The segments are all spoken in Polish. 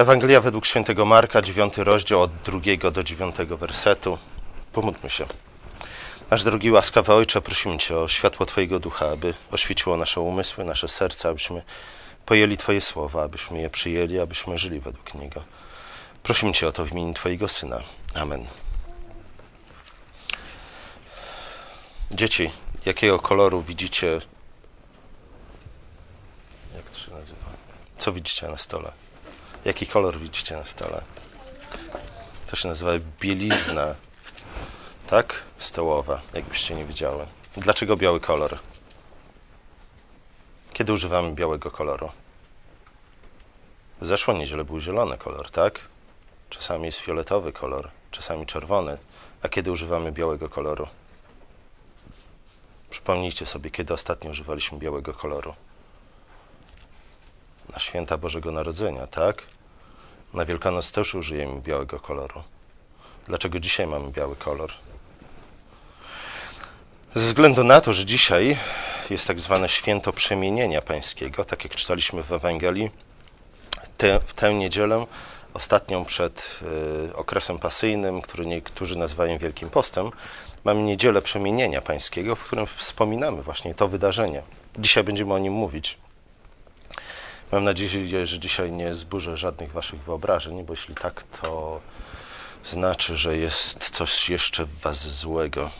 Ewangelia według świętego Marka, 9 rozdział od 2 do 9 wersetu. Pomódlmy się. Nasz drogi łaskawy Ojcze, prosimy Cię o światło Twojego ducha, aby oświeciło nasze umysły, nasze serca, abyśmy pojęli Twoje słowa, abyśmy je przyjęli, abyśmy żyli według Niego. Prosimy Cię o to w imieniu Twojego Syna. Amen. Dzieci, jakiego koloru widzicie? Jak to się nazywa? Co widzicie na stole? Jaki kolor widzicie na stole? To się nazywa bielizna, tak? Stołowa, jakbyście nie wiedziały. Dlaczego biały kolor? Kiedy używamy białego koloru? W zeszłą niedzielę był zielony kolor, tak? Czasami jest fioletowy kolor, czasami czerwony. A kiedy używamy białego koloru? Przypomnijcie sobie, kiedy ostatnio używaliśmy białego koloru. Na święta Bożego Narodzenia, tak? Na Wielkanoc też użyjemy białego koloru. Dlaczego dzisiaj mamy biały kolor? Ze względu na to, że dzisiaj jest tak zwane święto przemienienia pańskiego, tak jak czytaliśmy w Ewangelii, te, w tę niedzielę, ostatnią przed y, okresem pasyjnym, który niektórzy nazywają Wielkim Postem, mamy niedzielę przemienienia pańskiego, w którym wspominamy właśnie to wydarzenie. Dzisiaj będziemy o nim mówić. Mam nadzieję, że dzisiaj nie zburzę żadnych waszych wyobrażeń, bo jeśli tak, to znaczy, że jest coś jeszcze w was złego.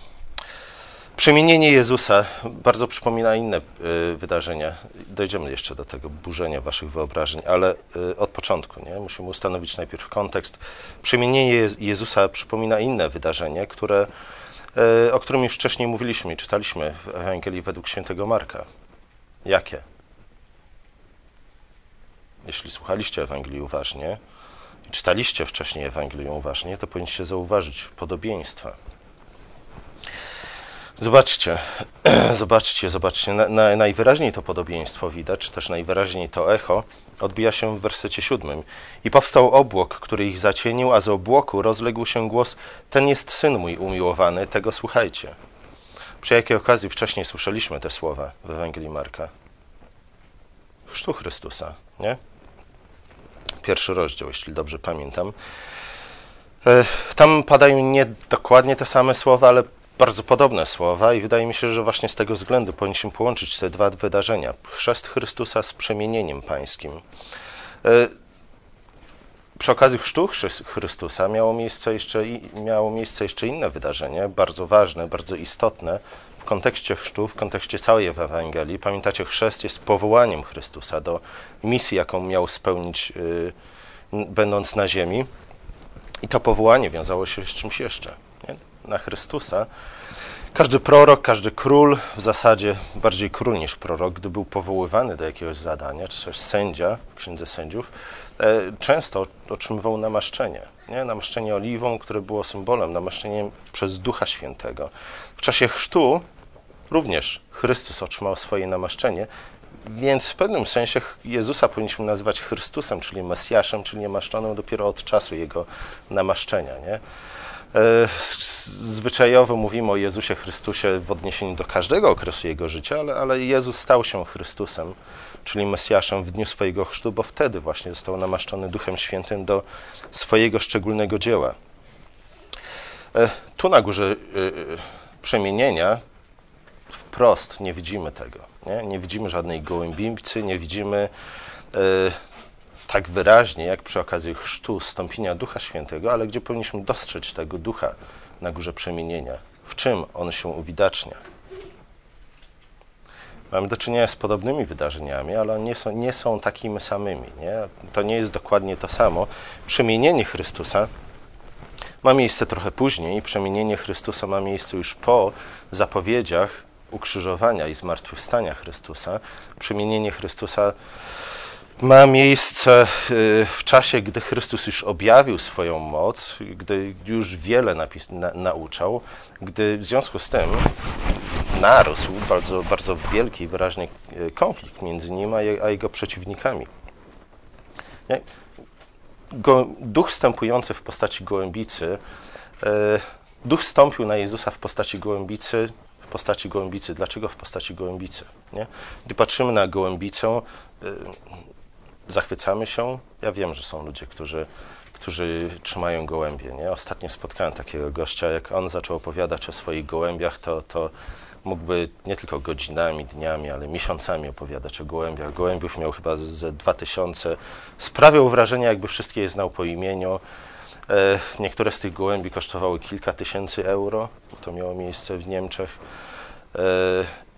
Przemienienie Jezusa bardzo przypomina inne y, wydarzenia. Dojdziemy jeszcze do tego burzenia waszych wyobrażeń, ale y, od początku, nie? Musimy ustanowić najpierw kontekst. Przemienienie Jezusa przypomina inne wydarzenie, które, y, o którym już wcześniej mówiliśmy i czytaliśmy w Ewangelii według świętego Marka. Jakie? Jeśli słuchaliście Ewangelii uważnie i czytaliście wcześniej Ewangelię uważnie, to powinniście zauważyć podobieństwa. Zobaczcie, zobaczcie, zobaczcie. Na, na, najwyraźniej to podobieństwo widać, czy też najwyraźniej to echo odbija się w wersecie siódmym. I powstał obłok, który ich zacienił, a z obłoku rozległ się głos: Ten jest syn mój umiłowany, tego słuchajcie. Przy jakiej okazji wcześniej słyszeliśmy te słowa w Ewangelii Marka? Chrztu Chrystusa, nie? Pierwszy rozdział, jeśli dobrze pamiętam. Tam padają nie dokładnie te same słowa, ale bardzo podobne słowa i wydaje mi się, że właśnie z tego względu powinniśmy połączyć te dwa wydarzenia. Chrzest Chrystusa z przemienieniem pańskim. Przy okazji chrztu Chrystusa miało miejsce, jeszcze, miało miejsce jeszcze inne wydarzenie, bardzo ważne, bardzo istotne w kontekście chrztu, w kontekście całej Ewangelii. Pamiętacie, chrzest jest powołaniem Chrystusa do misji, jaką miał spełnić, yy, będąc na ziemi. I to powołanie wiązało się z czymś jeszcze. Nie? Na Chrystusa. Każdy prorok, każdy król, w zasadzie bardziej król niż prorok, gdy był powoływany do jakiegoś zadania, czy też sędzia w księdze sędziów, często otrzymywał namaszczenie. Nie? Namaszczenie oliwą, które było symbolem, namaszczeniem przez Ducha Świętego. W czasie chrztu również Chrystus otrzymał swoje namaszczenie, więc w pewnym sensie Jezusa powinniśmy nazywać Chrystusem, czyli Mesjaszem, czyli namaszczonym dopiero od czasu Jego namaszczenia. Nie? Zwyczajowo mówimy o Jezusie Chrystusie w odniesieniu do każdego okresu Jego życia, ale, ale Jezus stał się Chrystusem czyli Mesjaszem w dniu swojego chrztu, bo wtedy właśnie został namaszczony Duchem Świętym do swojego szczególnego dzieła. Tu na górze przemienienia wprost nie widzimy tego. Nie, nie widzimy żadnej gołębicy, nie widzimy tak wyraźnie, jak przy okazji chrztu stąpienia Ducha Świętego, ale gdzie powinniśmy dostrzec tego Ducha na górze przemienienia. W czym on się uwidacznia? Mamy do czynienia z podobnymi wydarzeniami, ale nie są, nie są takimi samymi. Nie? To nie jest dokładnie to samo. Przemienienie Chrystusa ma miejsce trochę później. Przemienienie Chrystusa ma miejsce już po zapowiedziach ukrzyżowania i zmartwychwstania Chrystusa. Przemienienie Chrystusa ma miejsce w czasie, gdy Chrystus już objawił swoją moc, gdy już wiele napis, na, nauczał, gdy w związku z tym narósł bardzo, bardzo wielki i wyraźny konflikt między nim a, jego przeciwnikami. Duch stępujący w postaci gołębicy, duch stąpił na Jezusa w postaci gołębicy, w postaci gołębicy. Dlaczego w postaci gołębicy? Nie? Gdy patrzymy na gołębicę, zachwycamy się. Ja wiem, że są ludzie, którzy, którzy trzymają gołębie. Nie? Ostatnio spotkałem takiego gościa, jak on zaczął opowiadać o swoich gołębiach, to, to mógłby nie tylko godzinami, dniami, ale miesiącami opowiadać o gołębiach. Gołębiów miał chyba ze 2000. Sprawiał wrażenie, jakby wszystkie je znał po imieniu. E, niektóre z tych gołębi kosztowały kilka tysięcy euro. To miało miejsce w Niemczech. E,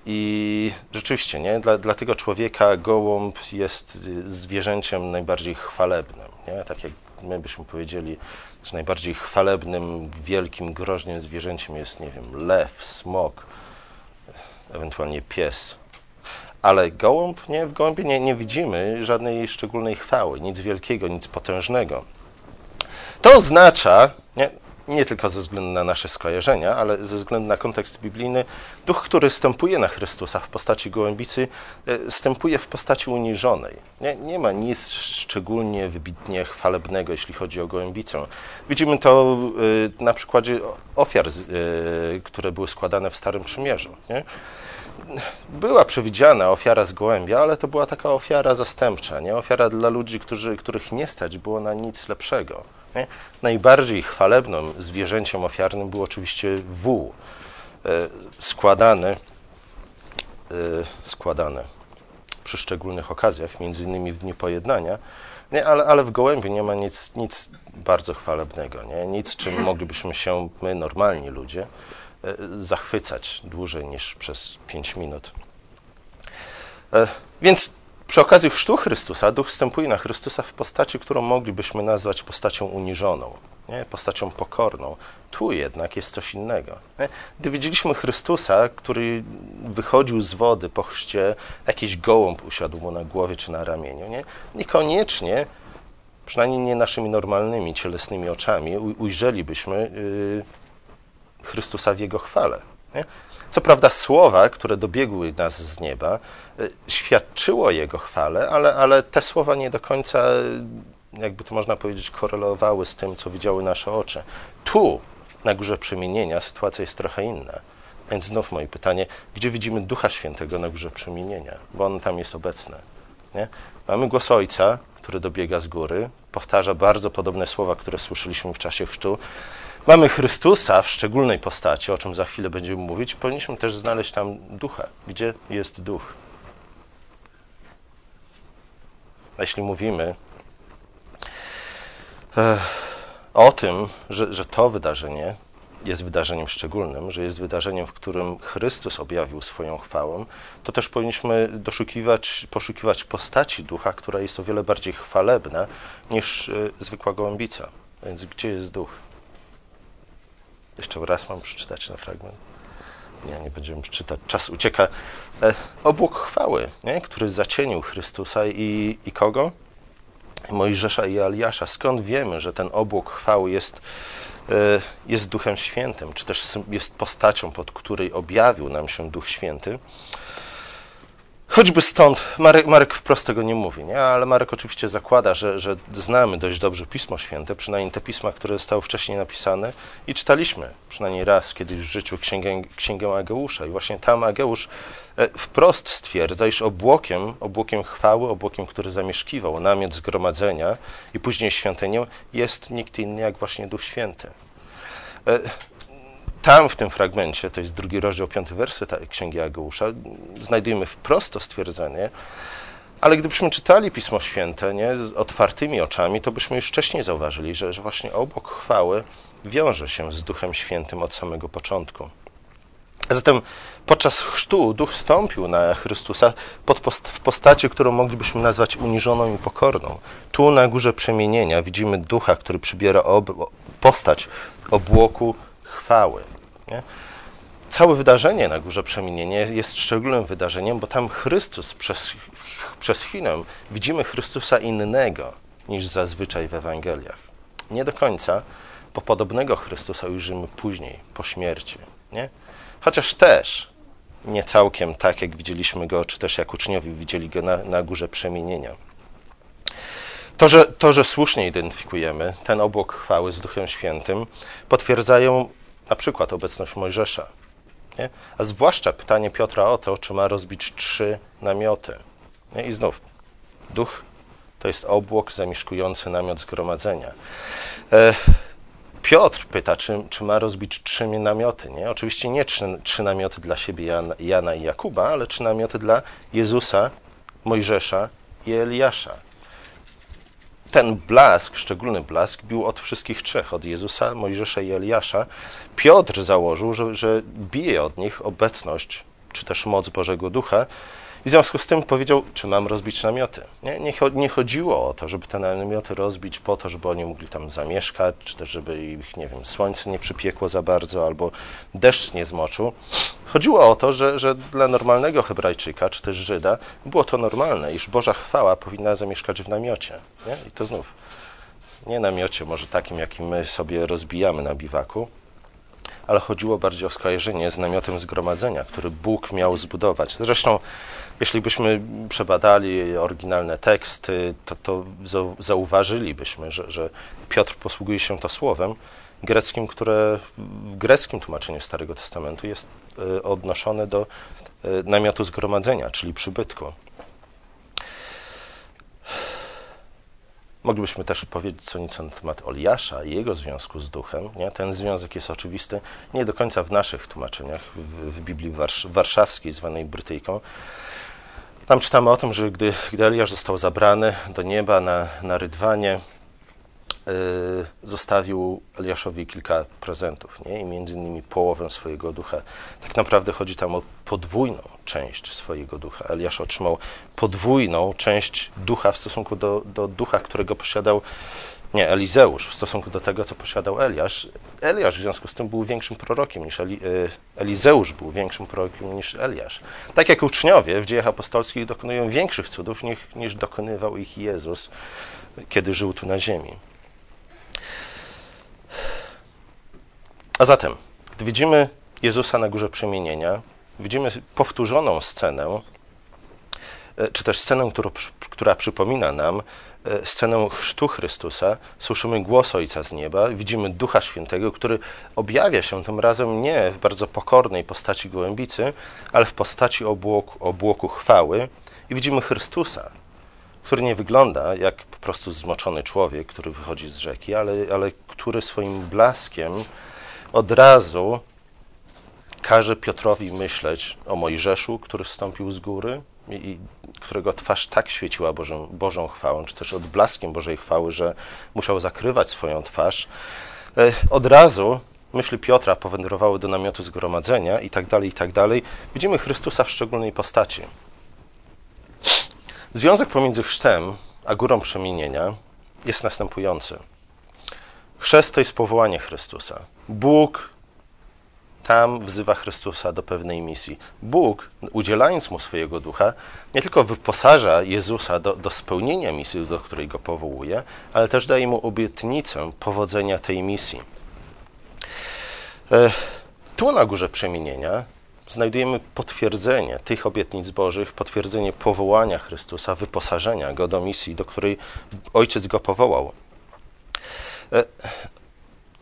I rzeczywiście, nie? Dla, dla tego człowieka gołąb jest zwierzęciem najbardziej chwalebnym. Nie? Tak jak my byśmy powiedzieli, że najbardziej chwalebnym, wielkim, groźnym zwierzęciem jest, nie wiem, lew, smok, ewentualnie pies. Ale gołąb, nie, w gołębie nie, nie widzimy żadnej szczególnej chwały, nic wielkiego, nic potężnego. To oznacza, nie, nie tylko ze względu na nasze skojarzenia, ale ze względu na kontekst biblijny, duch, który stępuje na Chrystusa w postaci gołębicy, e, stępuje w postaci uniżonej. Nie, nie ma nic szczególnie wybitnie chwalebnego, jeśli chodzi o gołębicę. Widzimy to e, na przykładzie ofiar, e, które były składane w Starym Przymierzu. Nie? Była przewidziana ofiara z gołębia, ale to była taka ofiara zastępcza, nie? ofiara dla ludzi, którzy, których nie stać było na nic lepszego. Nie? Najbardziej chwalebnym zwierzęciem ofiarnym był oczywiście wół, e, składany, e, składany przy szczególnych okazjach, między innymi w Dniu Pojednania, nie? Ale, ale w gołębiu nie ma nic, nic bardzo chwalebnego, nie? nic czym moglibyśmy się, my normalni ludzie, zachwycać dłużej niż przez 5 minut. E, więc przy okazji chrztu Chrystusa duch wstępuje na Chrystusa w postaci, którą moglibyśmy nazwać postacią uniżoną, nie? postacią pokorną. Tu jednak jest coś innego. Nie? Gdy widzieliśmy Chrystusa, który wychodził z wody po chrzcie, jakiś gołąb usiadł mu na głowie czy na ramieniu. Nie? Niekoniecznie, przynajmniej nie naszymi normalnymi, cielesnymi oczami, ujrzelibyśmy yy, Chrystusa w Jego chwale. Nie? Co prawda słowa, które dobiegły nas z nieba, e, świadczyło Jego chwale, ale, ale te słowa nie do końca, jakby to można powiedzieć, korelowały z tym, co widziały nasze oczy. Tu, na Górze Przemienienia, sytuacja jest trochę inna. Więc znów moje pytanie, gdzie widzimy Ducha Świętego na Górze Przemienienia? Bo On tam jest obecny. Nie? Mamy głos Ojca, który dobiega z góry, powtarza bardzo podobne słowa, które słyszeliśmy w czasie chrztu, mamy Chrystusa w szczególnej postaci, o czym za chwilę będziemy mówić, powinniśmy też znaleźć tam ducha. Gdzie jest duch? Jeśli mówimy e, o tym, że, że to wydarzenie jest wydarzeniem szczególnym, że jest wydarzeniem, w którym Chrystus objawił swoją chwałę, to też powinniśmy doszukiwać, poszukiwać postaci ducha, która jest o wiele bardziej chwalebna niż e, zwykła gołębica. Więc gdzie jest duch? Jeszcze raz mam przeczytać ten fragment. Nie, nie będziemy czytać. Czas ucieka. E, obłok chwały, nie? który zacienił Chrystusa i, i kogo? Mojżesza i Eliasza. Skąd wiemy, że ten obłok chwały jest, e, jest Duchem Świętym, czy też jest postacią, pod której objawił nam się Duch Święty? Choćby stąd, Marek, Marek wprost tego nie mówi, nie? ale Marek oczywiście zakłada, że, że znamy dość dobrze Pismo Święte, przynajmniej te pisma, które zostały wcześniej napisane i czytaliśmy przynajmniej raz kiedyś w życiu księgę, księgę Ageusza. I właśnie tam Ageusz e, wprost stwierdza, iż obłokiem, obłokiem chwały, obłokiem, który zamieszkiwał namiot zgromadzenia i później świątynię, jest nikt inny jak właśnie Duch Święty. Tam w tym fragmencie, to jest drugi rozdział, piąty werset Księgi Ageusza, znajdujemy wprost to stwierdzenie, ale gdybyśmy czytali Pismo Święte nie, z otwartymi oczami, to byśmy już wcześniej zauważyli, że, że właśnie obok chwały wiąże się z Duchem Świętym od samego początku. Zatem podczas chrztu Duch stąpił na Chrystusa post w postaci, którą moglibyśmy nazwać uniżoną i pokorną. Tu na górze przemienienia widzimy Ducha, który przybiera postać obłoku chwały. Nie? Całe wydarzenie na Górze Przemienienia jest szczególnym wydarzeniem, bo tam Chrystus przez, przez chwilę widzimy Chrystusa innego niż zazwyczaj w Ewangeliach. Nie do końca, bo podobnego Chrystusa ujrzymy później, po śmierci. Nie? Chociaż też nie całkiem tak, jak widzieliśmy go, czy też jak uczniowie widzieli go na, na Górze Przemienienia. To że, to, że słusznie identyfikujemy ten obłok chwały z Duchem Świętym, potwierdzają na przykład obecność Mojżesza. Nie? A zwłaszcza pytanie Piotra o to, czy ma rozbić trzy namioty. Nie? I znów, duch to jest obłok zamieszkujący namiot zgromadzenia. E, Piotr pyta, czy, czy ma rozbić trzy namioty. Nie? Oczywiście nie trzy, trzy namioty dla siebie, Jana, Jana i Jakuba, ale trzy namioty dla Jezusa, Mojżesza i Eliasza. Ten blask, szczególny blask, bił od wszystkich trzech, od Jezusa, Mojżesza i Eliasza. Piotr założył, że, że bije od nich obecność, czy też moc Bożego Ducha, i w związku z tym powiedział, czy mam rozbić namioty. Nie, nie, nie, chodziło o to, żeby te namioty rozbić po to, żeby oni mogli tam zamieszkać, czy też żeby ich, nie wiem, słońce nie przypiekło za bardzo, albo deszcz nie zmoczył. Chodziło o to, że, że dla normalnego Hebrajczyka, czy też Żyda, było to normalne, iż Boża chwała powinna zamieszkać w namiocie. Nie? I to znów, nie namiocie może takim, jakim my sobie rozbijamy na biwaku, ale chodziło bardziej o skojarzenie z namiotem zgromadzenia, który Bóg miał zbudować. Zresztą jeśli byśmy przebadali oryginalne teksty, to, to zauważylibyśmy, że, że Piotr posługuje się to słowem greckim, które w greckim tłumaczeniu Starego Testamentu jest e, odnoszone do e, namiotu zgromadzenia, czyli przybytku. Moglibyśmy też powiedzieć co nieco na temat Oliasza i jego związku z duchem. Nie? Ten związek jest oczywisty nie do końca w naszych tłumaczeniach, w, w Biblii warszawskiej, zwanej Brytyjką, tam czytamy o tym, że gdy, gdy Eliasz został zabrany do nieba na, na rydwanie, yy, zostawił Eliaszowi kilka prezentów, nie? i między innymi połowę swojego ducha. Tak naprawdę chodzi tam o podwójną część swojego ducha. Eliasz otrzymał podwójną część ducha w stosunku do, do ducha, którego posiadał nie, Elizeusz w stosunku do tego, co posiadał Eliasz. Eliasz w związku z tym był większym prorokiem niż Eli, y, Elizeusz był większym prorokiem niż Eliasz. Tak jak uczniowie w dziejach apostolskich dokonują większych cudów niż, niż dokonywał ich Jezus, kiedy żył tu na ziemi. A zatem, gdy widzimy Jezusa na górze przemienienia, widzimy powtórzoną scenę, y, czy też scenę, która, przypomina nam E, scenę chrztu Chrystusa, słyszymy głos Ojca z nieba, widzimy Ducha Świętego, który objawia się tym razem nie w bardzo pokornej postaci gołębicy, ale w postaci obłoku, obłoku chwały. I widzimy Chrystusa, który nie wygląda jak po prostu zmoczony człowiek, który wychodzi z rzeki, ale, ale który swoim blaskiem od razu każe Piotrowi myśleć o Mojżeszu, który zstąpił z góry, i którego twarz tak świeciła Bożą, Bożą chwałą, czy też odblaskiem Bożej chwały, że musiał zakrywać swoją twarz, e, od razu myśli Piotra powędrowały do namiotu zgromadzenia i tak dalej, i tak dalej. Widzimy Chrystusa w szczególnej postaci. Związek pomiędzy chrztem a górą przemienienia jest następujący. Chrzest to jest powołanie Chrystusa. Bóg tam wzywa Chrystusa do pewnej misji. Bóg, udzielając mu swojego ducha, nie tylko wyposaża Jezusa do, do spełnienia misji, do której go powołuje, ale też daje mu obietnicę powodzenia tej misji. E, tu na górze przemienienia znajdujemy potwierdzenie tych obietnic Bożych, potwierdzenie powołania Chrystusa, wyposażenia go do misji, do której Ojciec go powołał. E,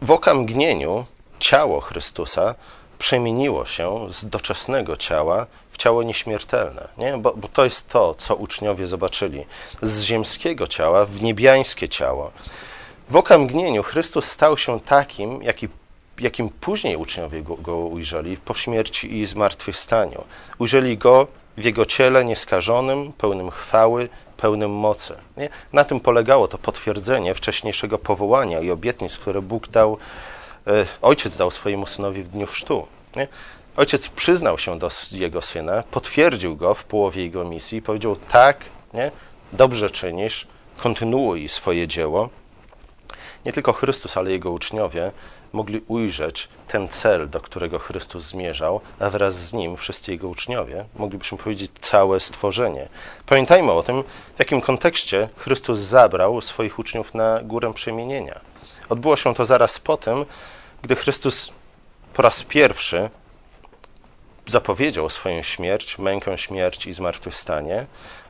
w okamgnieniu ciało Chrystusa przemieniło się z doczesnego ciała w ciało nieśmiertelne. Nie? Bo, bo to jest to, co uczniowie zobaczyli. Z ziemskiego ciała w niebiańskie ciało. W okamgnieniu Chrystus stał się takim, jaki, jakim później uczniowie go, go ujrzeli po śmierci i zmartwychwstaniu. Ujrzeli go w jego ciele nieskażonym, pełnym chwały, pełnym mocy. Nie? Na tym polegało to potwierdzenie wcześniejszego powołania i obietnic, które Bóg dał ojciec dał swojemu synowi w dniu chrztu. Nie? Ojciec przyznał się do jego syna, potwierdził go w połowie jego misji i powiedział: Tak, nie? dobrze czynisz, kontynuuj swoje dzieło. Nie tylko Chrystus, ale jego uczniowie mogli ujrzeć ten cel, do którego Chrystus zmierzał, a wraz z nim wszyscy jego uczniowie, moglibyśmy powiedzieć całe stworzenie. Pamiętajmy o tym, w jakim kontekście Chrystus zabrał swoich uczniów na górę przemienienia. Odbyło się to zaraz po tym, gdy Chrystus po raz pierwszy zapowiedział swoją śmierć, mękę śmierci i zmartwychwstanie,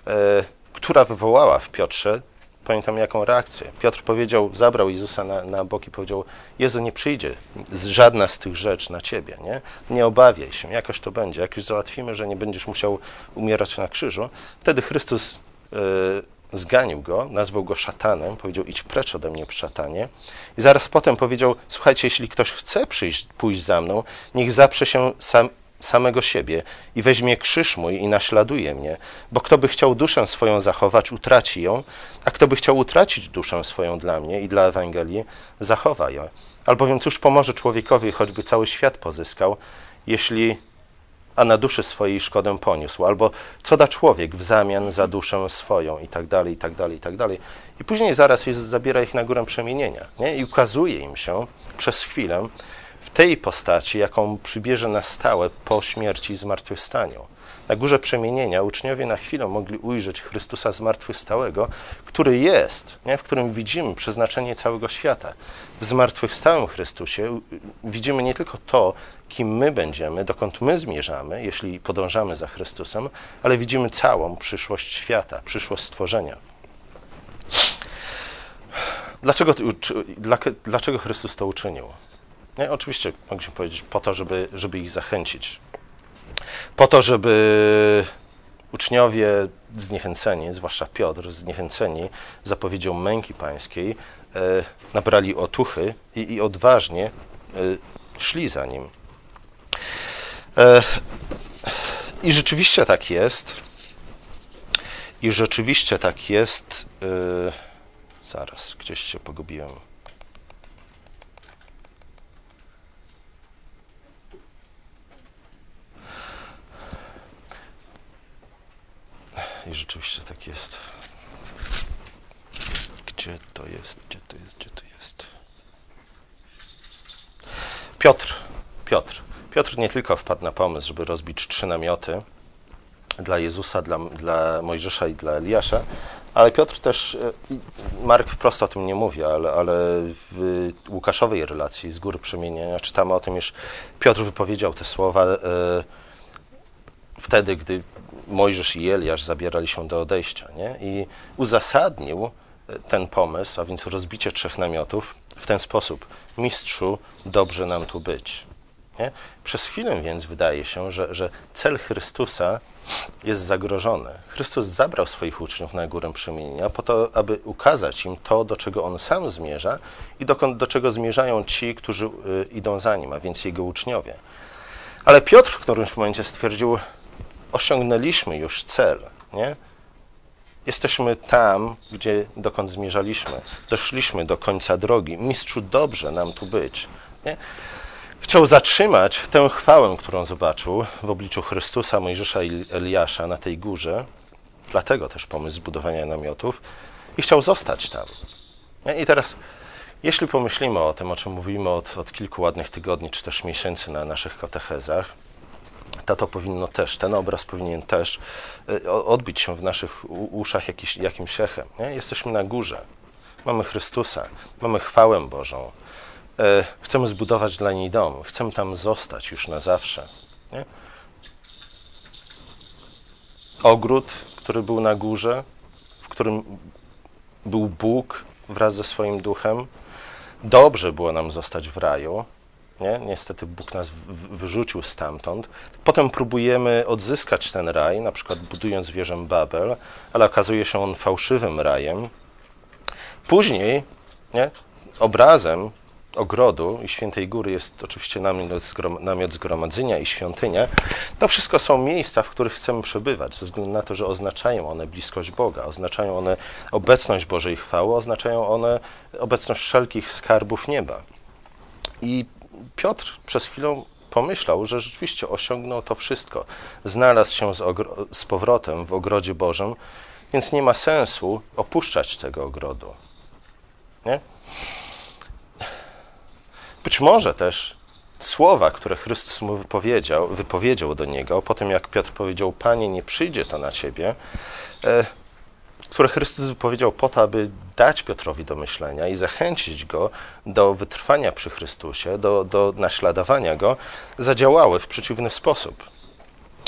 e, która wywołała w Piotrze, pamiętam jaką reakcję. Piotr powiedział, zabrał Jezusa na, na bok i powiedział, Jezu, nie przyjdzie żadna z tych rzeczy na ciebie, nie? Nie obawiaj się, jakoś to będzie, jakoś załatwimy, że nie będziesz musiał umierać na krzyżu. Wtedy Chrystus e, zganił go, nazwał go szatanem, powiedział idź precz ode mnie szatanie. I zaraz potem powiedział, słuchajcie, jeśli ktoś chce przyjść, pójść za mną, niech zaprze się sam, samego siebie i weźmie krzyż mój i naśladuje mnie, bo kto by chciał duszę swoją zachować, utraci ją, a kto by chciał utracić duszę swoją dla mnie i dla Ewangelii, zachowa ją. Albowiem cóż pomoże człowiekowi, choćby cały świat pozyskał, jeśli a na duszy swojej szkodę poniósł, albo co da człowiek w zamian za duszę swoją i tak dalej, i tak dalej, i tak dalej. I później zaraz jest, zabiera ich na górę przemienienia nie? i ukazuje im się przez chwilę w tej postaci, jaką przybierze na stałe po śmierci i zmartwychwstaniu. Na górze przemienienia uczniowie na chwilę mogli ujrzeć Chrystusa zmartwychwstałego, który jest, nie? w którym widzimy przeznaczenie całego świata. W zmartwychwstałym Chrystusie widzimy nie tylko to, kim my będziemy, dokąd my zmierzamy, jeśli podążamy za Chrystusem, ale widzimy całą przyszłość świata, przyszłość stworzenia. Dlaczego, dlaczego Chrystus to uczynił? Nie? Oczywiście mogliśmy powiedzieć po to, żeby, żeby ich zachęcić. Po to, żeby uczniowie zniechęceni, zwłaszcza Piotr, zniechęceni zapowiedzią męki pańskiej, e, nabrali otuchy i, i odważnie e, szli za nim. E, I rzeczywiście tak jest. I rzeczywiście tak jest. Zaraz, gdzieś się pogubiłem. I rzeczywiście tak jest. Gdzie to jest? Gdzie to jest? Gdzie to jest? Piotr. Piotr. Piotr nie tylko wpadł na pomysł, żeby rozbić trzy namioty dla Jezusa, dla, dla Mojżesza i dla Eliasza, ale Piotr też, e, Mark wprost o tym nie mówi, ale, ale w Łukaszowej relacji z góry przemienienia czytamy o tym, iż Piotr wypowiedział te słowa e, wtedy, gdy Mojżesz i Eliasz zabierali się do odejścia. Nie? I uzasadnił e, ten pomysł, a więc rozbicie trzech namiotów w ten sposób. Mistrzu, dobrze nam tu być. Nie? Przez chwilę więc wydaje się, że, że cel Chrystusa jest zagrożony. Chrystus zabrał swoich uczniów na górę przemienienia po to, aby ukazać im to, do czego on sam zmierza i dokąd, do czego zmierzają ci, którzy y, idą za nim, a więc jego uczniowie. Ale Piotr w którymś momencie stwierdził, osiągnęliśmy już cel, nie? Jesteśmy tam, gdzie dokąd zmierzaliśmy. Doszliśmy do końca drogi. Mistrzu, dobrze nam tu być. Nie? Chciał zatrzymać tę chwałę, którą zobaczył w obliczu Chrystusa, Mojżesza i Eliasza na tej górze. Dlatego też pomysł zbudowania namiotów. I chciał zostać tam. Nie? I teraz, jeśli pomyślimy o tym, o czym mówimy od, od kilku ładnych tygodni czy też miesięcy na naszych katechezach, to powinno też, ten obraz powinien też e, odbić się w naszych uszach jakiś, jakimś echem. Nie? Jesteśmy na górze. Mamy Chrystusa, mamy chwałę Bożą. E, chcemy zbudować dla niej dom, chcemy tam zostać już na zawsze. Nie? Ogród, który był na górze, w którym był Bóg wraz ze swoim duchem. Dobrze było nam zostać w raju, nie? Niestety Bóg nas wyrzucił stamtąd. Potem próbujemy odzyskać ten raj, na przykład budując wieżę Babel, ale okazuje się on fałszywym rajem. Później nie? obrazem ogrodu i świętej góry jest oczywiście namiot zgromadzenia i świątynia. To wszystko są miejsca, w których chcemy przebywać, ze względu na to, że oznaczają one bliskość Boga, oznaczają one obecność Bożej chwały, oznaczają one obecność wszelkich skarbów nieba. I Piotr przez chwilę pomyślał, że rzeczywiście osiągnął to wszystko. Znalazł się z, z, powrotem w ogrodzie Bożym, więc nie ma sensu opuszczać tego ogrodu. Nie? Być może też słowa, które Chrystus mu wypowiedział, wypowiedział do niego, po tym jak Piotr powiedział: Panie, nie przyjdzie to na ciebie, e, które Chrystus wypowiedział po to, aby dać Piotrowi do myślenia i zachęcić go do wytrwania przy Chrystusie, do, do naśladowania go, zadziałały w przeciwny sposób.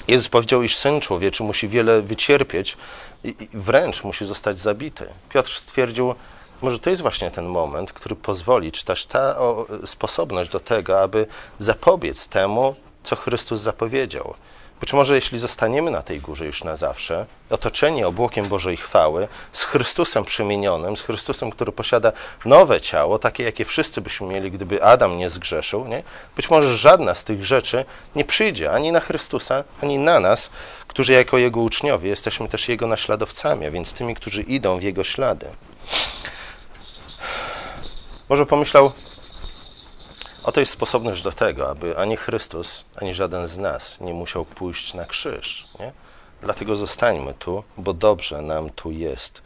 Jezus powiedział, iż Syn Człowieczy musi wiele wycierpieć i wręcz musi zostać zabity. Piotr stwierdził, może to jest właśnie ten moment, który pozwoli, czy też ta sposobność do tego, aby zapobiec temu, co Chrystus zapowiedział. Być może jeśli zostaniemy na tej górze już na zawsze, otoczeni obłokiem Bożej chwały, z Chrystusem przemienionym, z Chrystusem, który posiada nowe ciało, takie jakie wszyscy byśmy mieli, gdyby Adam nie zgrzeszył, nie? być może żadna z tych rzeczy nie przyjdzie ani na Chrystusa, ani na nas, którzy jako Jego uczniowie jesteśmy też Jego naśladowcami, a więc tymi, którzy idą w Jego ślady. Może pomyślał, Oto jest sposobność do tego, aby ani Chrystus, ani żaden z nas nie musiał pójść na krzyż. Nie? Dlatego zostańmy tu, bo dobrze nam tu jest.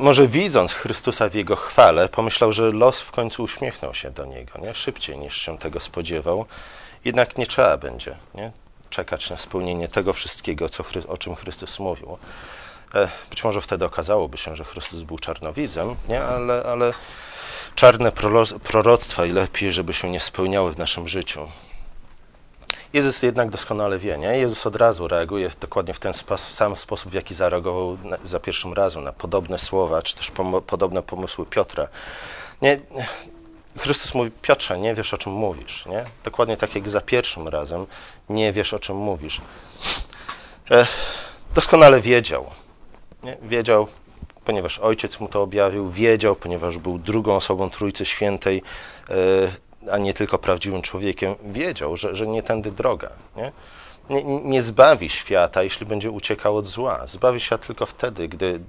Może widząc Chrystusa w jego chwale, pomyślał, że los w końcu uśmiechnął się do niego, nie? szybciej niż się tego spodziewał. Jednak nie trzeba będzie nie? czekać na spełnienie tego wszystkiego, co, o czym Chrystus mówił. E, być może wtedy okazałoby się, że Chrystus był czarnowidzem, nie? Ale, ale czarne proroctwa i lepiej, żeby się nie spełniały w naszym życiu. Jezus jednak doskonale wie, nie? Jezus od razu reaguje dokładnie w ten sam sposób, w jaki zareagował za pierwszym razem na podobne słowa, czy też podobne pomysły Piotra. Nie, Chrystus mówi, Piotrze, nie wiesz, o czym mówisz. Nie? Dokładnie tak jak za pierwszym razem, nie wiesz, o czym mówisz. E, doskonale wiedział. Nie? Wiedział, ponieważ ojciec mu to objawił, wiedział, ponieważ był drugą osobą Trójcy Świętej, e, a nie tylko prawdziwym człowiekiem, wiedział, że, że nie tędy droga. Nie? Nie, nie zbawi świata, jeśli będzie uciekał od zła. Zbawi świat tylko wtedy, gdy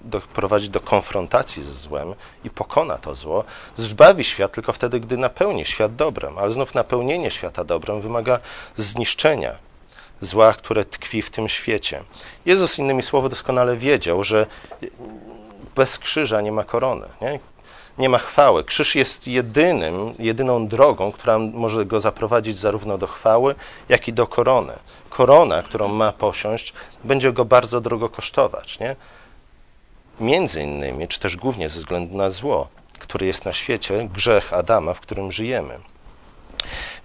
doprowadzi do konfrontacji ze złem i pokona to zło. Zbawi świat tylko wtedy, gdy napełni świat dobrem. Ale znów napełnienie świata dobrem wymaga zniszczenia zła, które tkwi w tym świecie. Jezus, innymi słowy, doskonale wiedział, że bez krzyża nie ma korony. Nie? nie ma chwały. Krzyż jest jedynym, jedyną drogą, która może go zaprowadzić zarówno do chwały, jak i do korony. Korona, którą ma posiąść, będzie go bardzo drogo kosztować. Nie? Między innymi, czy też głównie ze względu na zło, który jest na świecie, grzech Adama, w którym żyjemy.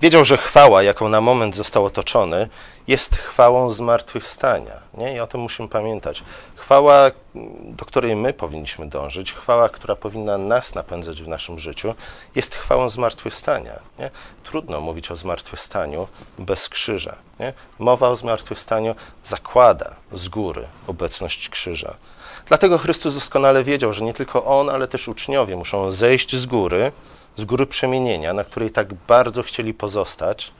Wiedział, że chwała, jaką na moment został otoczony, jest chwałą zmartwychwstania. Nie? I o tym musimy pamiętać. Chwała, do której my powinniśmy dążyć, chwała, która powinna nas napędzać w naszym życiu, jest chwałą zmartwychwstania. Nie? Trudno mówić o zmartwychwstaniu bez krzyża. Nie? Mowa o zmartwychwstaniu zakłada z góry obecność krzyża. Dlatego Chrystus doskonale wiedział, że nie tylko On, ale też uczniowie muszą zejść z góry, z góry przemienienia, na której tak bardzo chcieli pozostać,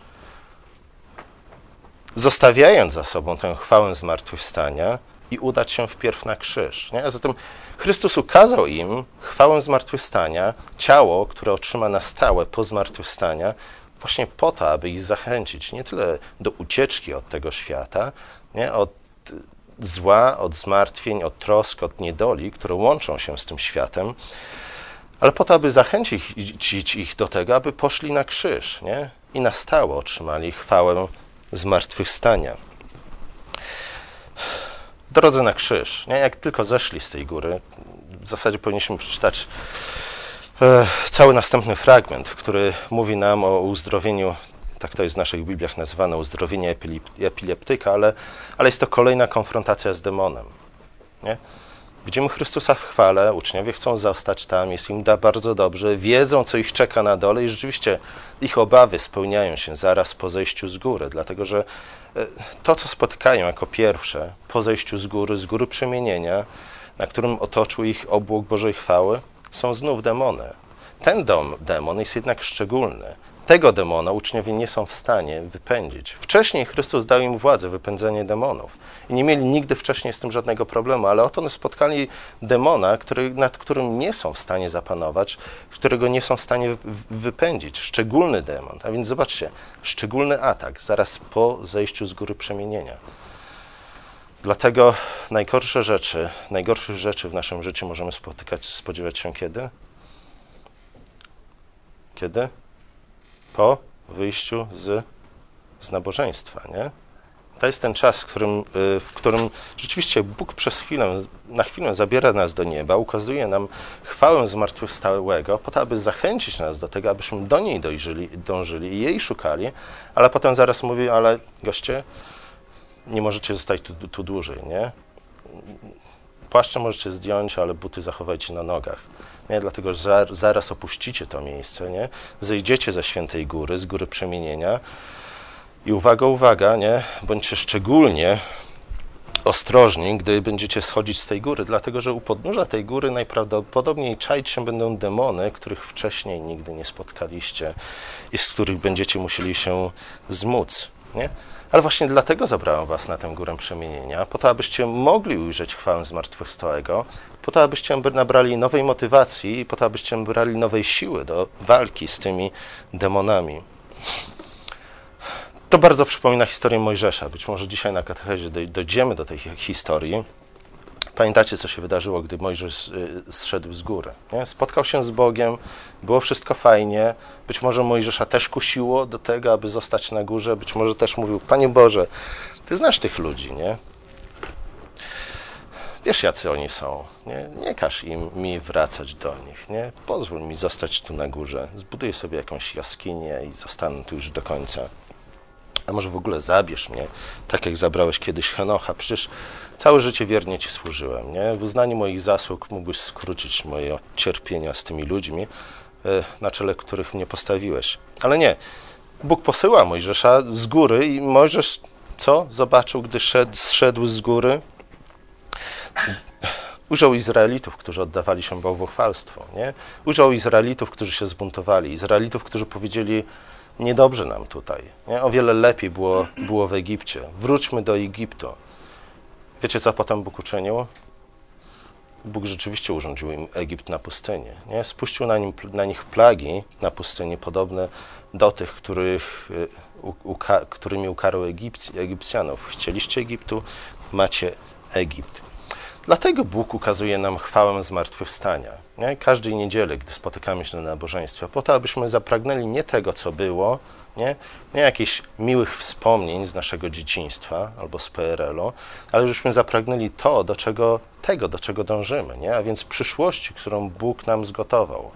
zostawiając za sobą tę chwałę zmartwychwstania i udać się wpierw na krzyż. Nie? A zatem Chrystus ukazał im chwałę zmartwychwstania, ciało, które otrzyma na stałe po zmartwychwstania, właśnie po to, aby ich zachęcić nie tyle do ucieczki od tego świata, nie? od zła, od zmartwień, od trosk, od niedoli, które łączą się z tym światem, ale po to, aby zachęcić ich do tego, aby poszli na krzyż nie? i na stałe otrzymali chwałę zmartwychwstania. Drodze na krzyż, nie? jak tylko zeszli z tej góry, w zasadzie powinniśmy przeczytać e, cały następny fragment, który mówi nam o uzdrowieniu, tak to jest w naszych Bibliach nazywane, uzdrowienie epileptyka, ale, ale jest to kolejna konfrontacja z demonem. Nie? Widzimy Chrystusa w chwale, uczniowie chcą zostać tam, jest im da bardzo dobrze, wiedzą, co ich czeka na dole i rzeczywiście ich obawy spełniają się zaraz po zejściu z góry, dlatego że e, to, co spotykają jako pierwsze po zejściu z góry, z góry przemienienia, na którym otoczył ich obłok Bożej chwały, są znów demony. Ten dom, demon jest jednak szczególny. Tego demona uczniowie nie są w stanie wypędzić. Wcześniej Chrystus dał im władzę wypędzenie demonów i nie mieli nigdy wcześniej z tym żadnego problemu, ale oto spotkali demona, który, nad którym nie są w stanie zapanować, którego nie są w stanie wypędzić. Szczególny demon. A więc zobaczcie, szczególny atak zaraz po zejściu z góry przemienienia. Dlatego najgorsze rzeczy, najgorszych rzeczy w naszym życiu możemy spotykać, spodziewać się kiedy? Kiedy? Po wyjściu z, z nabożeństwa, nie? To jest ten czas, w którym, y, w którym rzeczywiście Bóg przez chwilę, na chwilę zabiera nas do nieba, ukazuje nam chwałę zmartwychwstałego, po to, aby zachęcić nas do tego, abyśmy do niej dojrzyli, dążyli i jej szukali, ale potem zaraz mówi, ale goście, nie możecie zostać tu, tu dłużej, nie? Płaszcze możecie zdjąć, ale buty zachowajcie na nogach. Nie? Dlatego, że zaraz opuścicie to miejsce, nie? zejdziecie ze świętej góry, z góry przemienienia I uwaga, uwaga, nie? Bądźcie szczególnie ostrożni, gdy będziecie schodzić z tej góry, dlatego że u podnóża tej góry najprawdopodobniej czaić się będą demony, których wcześniej nigdy nie spotkaliście i z których będziecie musieli się zmóc. Nie? Ale właśnie dlatego zabrałem was na tę górę przemienienia, po to, abyście mogli ujrzeć chwałę zmartwychwstałego, po to, abyście nabrali nowej motywacji i po to, abyście nabrali nowej siły do walki z tymi demonami. To bardzo przypomina historię Mojżesza. Być może dzisiaj na katechezie dojdziemy do tej historii. Pamiętacie, co się wydarzyło, gdy Mojżesz y, zszedł z góry? Nie? Spotkał się z Bogiem, było wszystko fajnie. Być może Mojżesza też kusiło do tego, aby zostać na górze. Być może też mówił, Panie Boże, Ty znasz tych ludzi, nie? Wiesz, jacy oni są. Nie, nie każ im mi wracać do nich. Nie? Pozwól mi zostać tu na górze. Zbuduję sobie jakąś jaskinię i zostanę tu już do końca a może w ogóle zabierz mnie, tak jak zabrałeś kiedyś Henocha. Przecież całe życie wiernie Ci służyłem. Nie? W uznaniu moich zasług mógłbyś skrócić moje cierpienia z tymi ludźmi, e, na czele których mnie postawiłeś. Ale nie. Bóg posyła Mojżesza z góry i Mojżesz co? Zobaczył, gdy szedł, zszedł z góry? Użył Izraelitów, którzy oddawali się bałwochwalstwu. Nie? Użył Izraelitów, którzy się zbuntowali. Izraelitów, którzy powiedzieli, niedobrze nam tutaj. Nie? O wiele lepiej było, było w Egipcie. Wróćmy do Egiptu. Wiecie, co potem Bóg uczynił? Bóg rzeczywiście urządził im Egipt na pustynię. Nie? Spuścił na, nim, na nich plagi na pustyni, podobne do tych, których, y, uka, którymi ukarł Egipc, Egipcjanów. Chcieliście Egiptu, macie Egipt. Dlatego Bóg ukazuje nam chwałę zmartwychwstania. Nie? Każdej niedzieli, gdy spotykamy się na nabożeństwie, po to, abyśmy zapragnęli nie tego, co było, nie, nie jakichś miłych wspomnień z naszego dzieciństwa albo z PRL-u, ale żebyśmy zapragnęli to, do czego, tego, do czego dążymy, nie? a więc przyszłości, którą Bóg nam zgotował.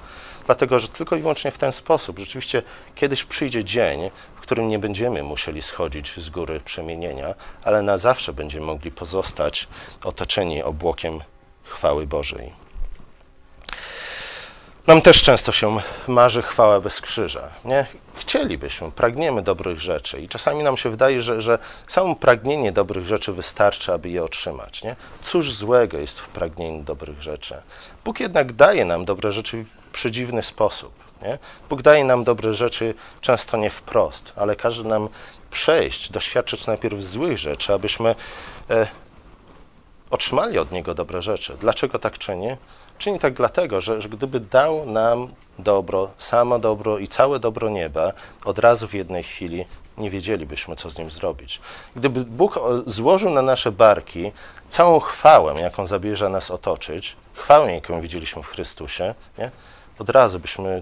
Dlatego, że tylko i wyłącznie w ten sposób rzeczywiście kiedyś przyjdzie dzień, w którym nie będziemy musieli schodzić z góry przemienienia, ale na zawsze będziemy mogli pozostać otoczeni obłokiem chwały Bożej. Nam też często się marzy chwała bez krzyża. Nie? Chcielibyśmy, pragniemy dobrych rzeczy i czasami nam się wydaje, że, że samo pragnienie dobrych rzeczy wystarczy, aby je otrzymać. Nie? Cóż złego jest w pragnieniu dobrych rzeczy? Bóg jednak daje nam dobre rzeczy w przedziwny sposób. Nie? Bóg daje nam dobre rzeczy często nie wprost, ale każe nam przejść, doświadczyć najpierw złych rzeczy, abyśmy e, otrzymali od Niego dobre rzeczy. Dlaczego tak czyni? Czyni tak dlatego, że, że gdyby dał nam dobro, samo dobro i całe dobro nieba od razu w jednej chwili, nie wiedzielibyśmy, co z nim zrobić. Gdyby Bóg złożył na nasze barki całą chwałę, jaką zabierze nas otoczyć, chwałę, jaką widzieliśmy w Chrystusie, nie? od razu byśmy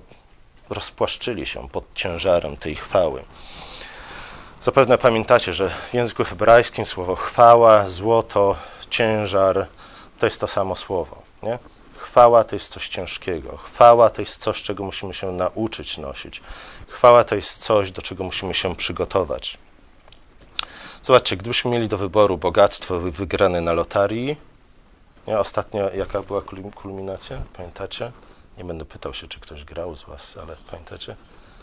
rozpłaszczyli się pod ciężarem tej chwały. Zapewne pamiętacie, że w języku hebrajskim słowo chwała, złoto, ciężar to jest to samo słowo. Nie? Chwała to jest coś ciężkiego. Chwała to jest coś, czego musimy się nauczyć nosić. Chwała to jest coś, do czego musimy się przygotować. Zobaczcie, gdybyśmy mieli do wyboru bogactwo wygrane na lotarii, nie? ostatnio jaka była kulminacja? Pamiętacie? Nie będę pytał się, czy ktoś grał z Was, ale pamiętacie?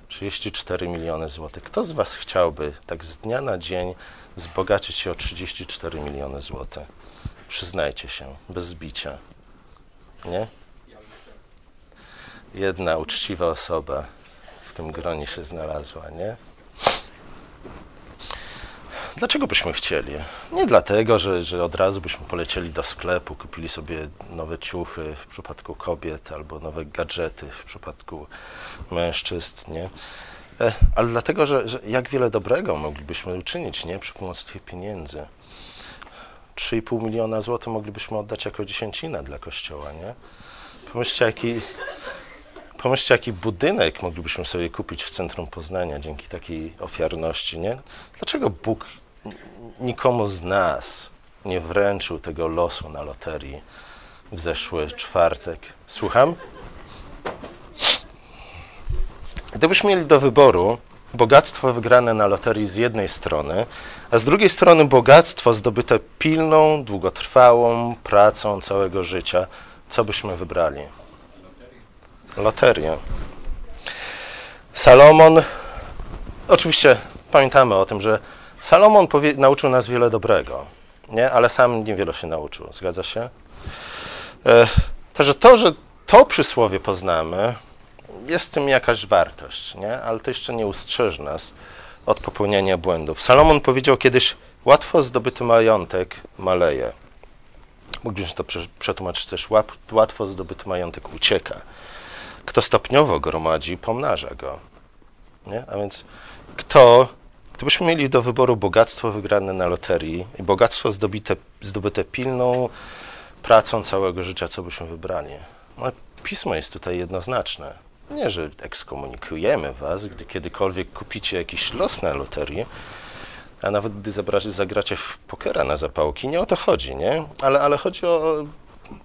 34 miliony złotych. Kto z Was chciałby tak z dnia na dzień zbogacić się o 34 miliony złotych? Przyznajcie się, bez zbicia. Nie? Jedna uczciwa osoba w tym gronie się znalazła, nie? Dlaczego byśmy chcieli? Nie dlatego, że, że od razu byśmy polecieli do sklepu, kupili sobie nowe ciuchy w przypadku kobiet, albo nowe gadżety w przypadku mężczyzn, nie? E, ale dlatego, że, że jak wiele dobrego moglibyśmy uczynić, nie? Przy pomocy tych pieniędzy. 3,5 miliona złotych moglibyśmy oddać jako dziesięcinę dla kościoła, nie? Pomyślcie, jaki, pomyślcie, jaki budynek moglibyśmy sobie kupić w centrum Poznania dzięki takiej ofiarności, nie? Dlaczego Bóg nikomu z nas nie wręczył tego losu na loterii w zeszły czwartek? Słucham? Gdybyśmy mieli do wyboru bogactwo wygrane na loterii z jednej strony, a z drugiej strony bogactwo zdobyte pilną, długotrwałą pracą całego życia, co byśmy wybrali? Loterię. Salomon, oczywiście pamiętamy o tym, że Salomon powie, nauczył nas wiele dobrego, nie? ale sam niewiele się nauczył. Zgadza się? E, także to, że to przysłowie poznamy, jest w tym jakaś wartość, nie? ale to jeszcze nie ustrzeże nas od popełniania błędów. Salomon powiedział kiedyś, łatwo zdobyty majątek maleje. Mógłbyś to przetłumaczyć też, łatwo zdobyty majątek ucieka. Kto stopniowo gromadzi, pomnaża go. Nie? A więc kto, gdybyśmy mieli do wyboru bogactwo wygrane na loterii i bogactwo zdobyte, zdobyte pilną pracą całego życia, co byśmy wybrali? No, pismo jest tutaj jednoznaczne. Nie, że ekskomunikujemy was, gdy kiedykolwiek kupicie jakiś los na loterii, a nawet gdy zagracie w pokera na zapałki, nie o to chodzi, nie? Ale, ale chodzi o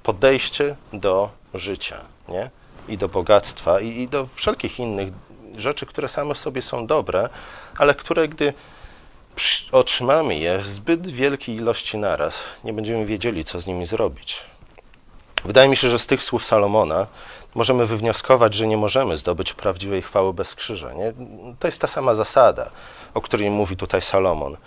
podejście do życia, nie? I do bogactwa, i, i do wszelkich innych rzeczy, które same w sobie są dobre, ale które gdy otrzymamy je w zbyt wielkiej ilości naraz, nie będziemy wiedzieli, co z nimi zrobić. Wydaje mi się, że z tych słów Salomona możemy wywnioskować, że nie możemy zdobyć prawdziwej chwały bez krzyża. Nie? To jest ta sama zasada, o której mówi tutaj Salomon.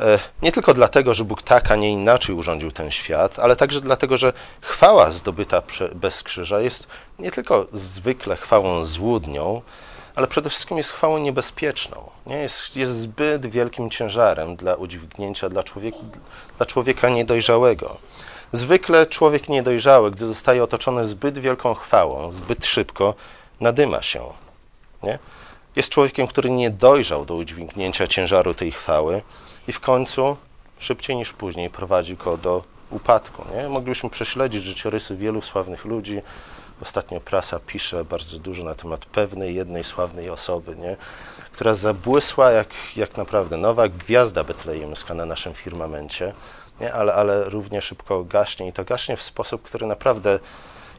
E, nie tylko dlatego, że Bóg tak, a nie inaczej urządził ten świat, ale także dlatego, że chwała zdobyta bez krzyża jest nie tylko zwykle chwałą złudnią, ale przede wszystkim jest chwałą niebezpieczną. Nie? Jest, jest zbyt wielkim ciężarem dla udźwignięcia dla dla człowieka niedojrzałego. Zwykle człowiek niedojrzały, gdy zostaje otoczony zbyt wielką chwałą, zbyt szybko, nadyma się. Nie? Jest człowiekiem, który nie dojrzał do udźwignięcia ciężaru tej chwały i w końcu, szybciej niż później, prowadzi go do upadku. Nie? Moglibyśmy prześledzić życiorysy wielu sławnych ludzi. Ostatnio prasa pisze bardzo dużo na temat pewnej jednej sławnej osoby, nie? która zabłysła jak, jak naprawdę nowa gwiazda betlejemska na naszym firmamencie nie? Ale, ale równie szybko gaśnie i to gaśnie w sposób, który naprawdę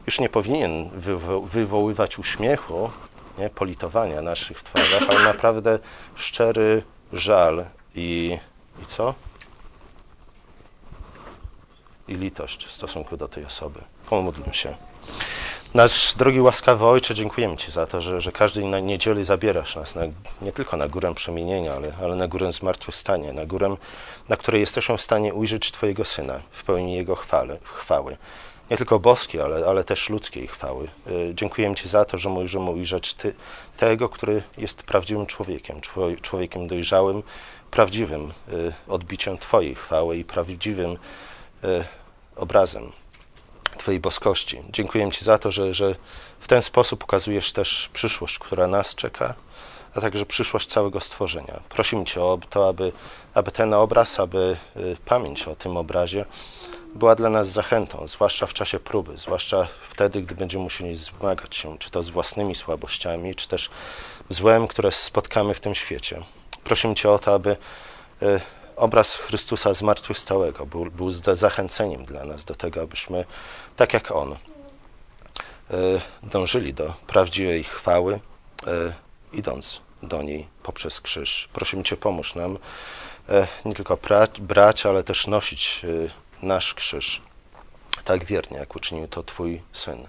już nie powinien wywo wywoływać uśmiechu, nie? politowania naszych twarzach, ale naprawdę szczery żal i, i co? I litość w stosunku do tej osoby. Pomódlmy się. Nasz drogi łaskawy Ojcze, dziękujemy Ci za to, że, że każdej niedzieli zabierasz nas na, nie tylko na górę przemienienia, ale, ale na górę zmartwychwstania, na górę, na której jesteśmy w stanie ujrzeć Twojego Syna w pełni Jego chwały. chwały. Nie tylko boskiej, ale, ale też ludzkiej chwały. Y, dziękujemy Ci za to, że możemy ujrzeć ty, tego, który jest prawdziwym człowiekiem, człowiekiem dojrzałym, prawdziwym y, odbiciem Twojej chwały i prawdziwym y, obrazem Twojej boskości. Dziękuję Ci za to, że, że w ten sposób ukazujesz też przyszłość, która nas czeka, a także przyszłość całego stworzenia. Prosimy Cię o to, aby, aby ten obraz, aby y, pamięć o tym obrazie była dla nas zachętą, zwłaszcza w czasie próby, zwłaszcza wtedy, gdy będziemy musieli zmagać się, czy to z własnymi słabościami, czy też złem, które spotkamy w tym świecie. Prosimy Cię o to, aby y, obraz Chrystusa zmartwychwstałego był, był zachęceniem dla nas do tego, abyśmy, tak jak On, e, dążyli do prawdziwej chwały, e, idąc do niej poprzez krzyż. Prosimy Cię, pomóż nam e, nie tylko brać, ale też nosić nasz krzyż tak wiernie, jak uczynił to Twój Syn.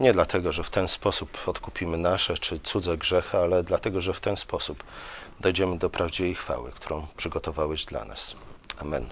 Nie dlatego, że w ten sposób odkupimy nasze czy cudze grzechy, ale dlatego, że w ten sposób dojdziemy do prawdziwej chwały, którą przygotowałeś dla nas. Amen.